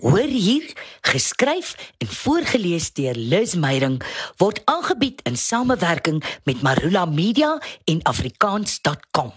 Hoor hier, geskryf en voorgeles deur Liz Meyerink word aangebied in samewerking met Marula Media en afrikaans.com.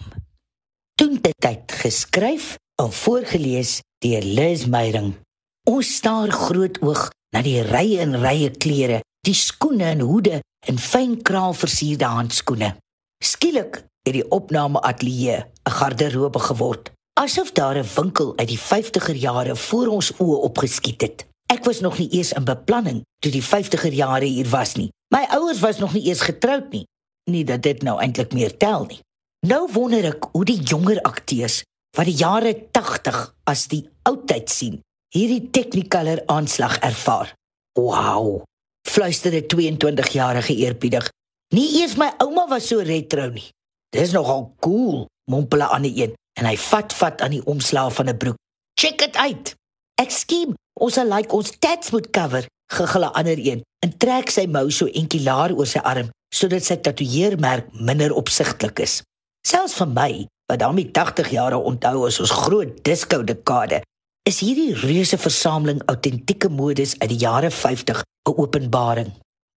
Doen dit tyd geskryf en voorgeles deur Liz Meyerink. Ons staar groot oog na die rye en rye klere, die skoene en hoede en fyn kraalversierde handskoene. Skielik het die opname ateljee 'n garderobe geword asof daar 'n winkel uit die 50er jare voor ons oë opgeskiet het. Ek was nog nie eens in beplanning toe die 50er jare hier was nie. My ouers was nog nie eens getroud nie. Nie dat dit nou eintlik meer tel nie. Nou wonder ek hoe die jonger akteurs wat die jare 80 as die oudtyd sien, hierdie Technicolor aanslag ervaar. Wow. Fluister 'n 22-jarige eerbiedig. Nie eers my ouma was so retro nie. Dis nogal cool, mompel 'n ander een en hy vat vat aan die omslaaf van 'n broek. Check dit uit. Ek skiem, ons sal like ons tats moet cover, gegil 'n ander een en trek sy mou so entjie laer oor sy arm sodat sy tatoeëermerk minder opsigtelik is. Selfs vir my, wat daarmee 80 jare onthou as ons groot disco dekade, is hierdie reuse versameling autentieke modes uit die jare 50 'n openbaring.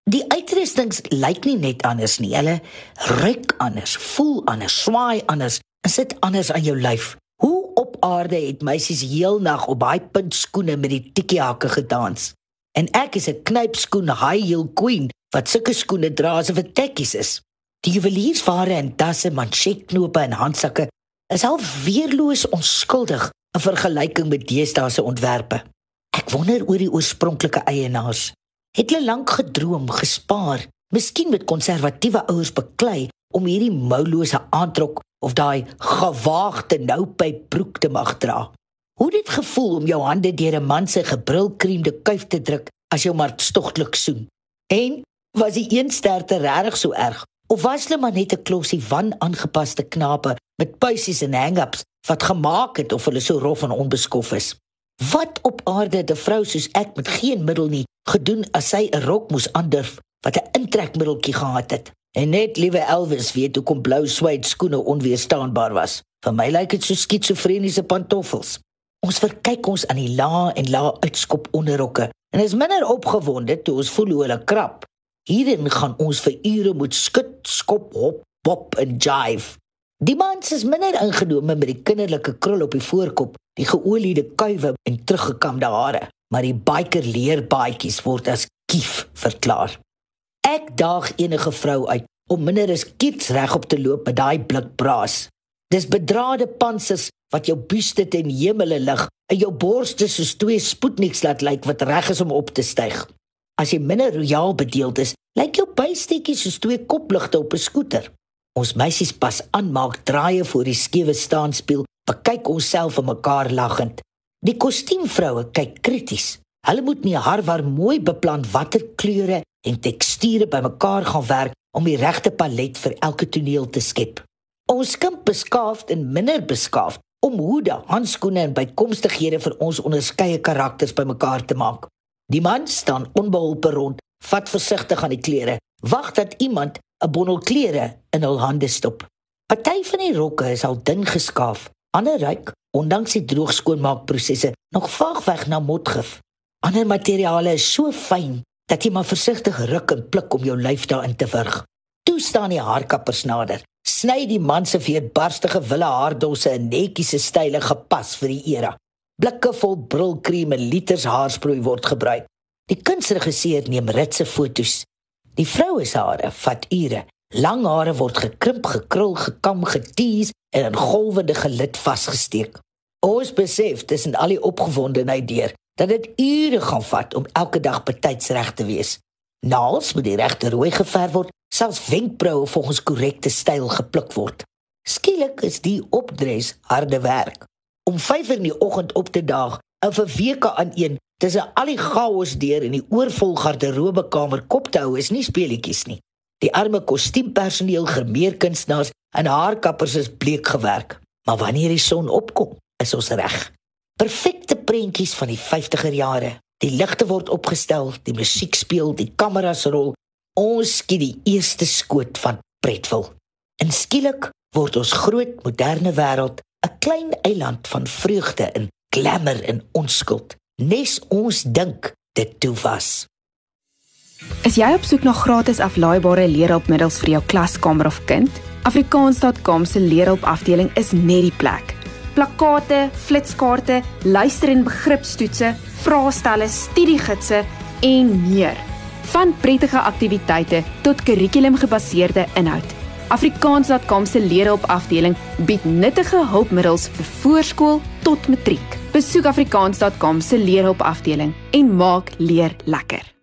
Die uitrustings lyk nie net anders nie. Hulle ruik anders, voel anders, swaai anders is dit anders aan jou lyf. Hoe op aarde het meisies heelnag op daai puntskoene met die tikkie hakke gedans? En ek is 'n knypskoen high heel queen wat sulke skoene dra asof dit tekkies is. Die juweliersware en tasse, manchetknope en handsakke is al weerloos onskuldig in vergelyking met deesdae se ontwerpe. Ek wonder oor die oorspronklike eienaars. Het hulle lank gedroom, gespaar, miskien met konservatiewe ouers beklei om hierdie moulose aantrek of daai gewaagde noupyp broek te mag dra. Hoe dit gevoel om jou hande deur 'n man se gebrilkreemde kuif te druk as jy maar stogtelik soen. En was die een sterte regtig so erg of was hulle maar net 'n klosie van aangepaste knape met puisies en hang-ups wat gemaak het of hulle so rof en onbeskof is? Wat op aarde het 'n vrou soos ek met geen middel nie gedoen as sy 'n rok moes aandurf wat 'n intrekmiddeltjie gehad het? En net liewe Elvis weet hoe kom blou sweet skoene onweerstaanbaar was. Vir my lyk dit so skitsofreniese pantoffels. Ons verkyk ons aan die la en la uitskop onderrokke en is minder opgewonde toe ons voel hoe hulle krap. Hierin gaan ons vir ure moet skud, skop, hop, pop en jive. Die mans is minder ingenome met die kinderlike krul op die voorkop, die geoliede kuive en teruggekamde hare, maar die biker leerbaadjies word as kief verklaar. Ek daag enige vrou uit om minder as kits regop te loop met daai blik braas. Dis bedrade pansers wat jou buste ten hemele lig en jou borste soos twee spoetniks laat lyk wat reg is om op te styg. As jy minder royaal bedeeld is, lyk jou bystekkies soos twee kopligte op 'n skooter. Ons meisies pas aan maak draaie voor die skewe staanspieël, bekyk onsself en mekaar lagend. Die kostuumvroue kyk krities. Hulle moet nie harwar mooi beplan watter kleure en teksture bymekaar gaan werk om die regte palet vir elke toneel te skep. Ons skimp beskaafd en minder beskaafd om hoede, handskoene en bykomstighede vir ons onderskeie karakters bymekaar te maak. Die man staan onbeholpe rond, vat versigtig aan die klere, wag dat iemand 'n bondel klere in hul hande stop. Party van die rokke is al dun geskaaf, ander ryk, ondanks die droogskoonmaakprosesse, nog vaag weg na motgif. Ander materiale is so fyn dat jy maar versigtig ruk en pluk om jou lyf daarin te wurg. Toe staan die haarkappers nader. Sny die man se veerbarstige wille haardosse in netjiese style gepas vir die era. Blikke vol brilkrem en liters haarsproei word gebruik. Die kunsregisseur neem ritse fotos. Die vroue se hare vat ure. Lang hare word gekrimp, gekrul, gekam, getees en in golwende gelid vasgesteek. Ons besef tussen al die opgewondenheid deur dat dit ure gaan vat om elke dag betyds reg te wees. Naels moet die regte rooi geverf word, selfs wenkbroue volgens korrekte styl gepluk word. Skielik is die opdres harde werk. Om 5 in die oggend op te daag, en vir weke aan een tussen al die chaos deur in die oorvol garderobekamer kop te hou is nie speletjies nie. Die arme kostuumpersoneel, gemeerkunstenaars en haarkappers is bleek gewerk. Maar wanneer die son opkom, is ons reg. Perfekte prentjies van die 50er jare. Die ligte word opgestel, die musiek speel, die kameras rol. Ons skiet die eerste skoot van Pretville. En skielik word ons groot moderne wêreld 'n klein eiland van vreugde en glamour en onskuld. nes ons dink dit toe was. Is jy op soek na gratis aflaaibare leerhulpmiddels vir jou klaskamer of kind? Afrikaans.com se leerhulpafdeling is net die plek. Plakkate, flitskaarte, luister- en begripstoetse, vraestelle, studiegidse en meer. Van prettige aktiwiteite tot kurrikulumgebaseerde inhoud. Afrikaans.com se leerhulpafdeling bied nuttige hulpmiddels vir voorskool tot matriek. Besoek afrikaans.com se leerhulpafdeling en maak leer lekker.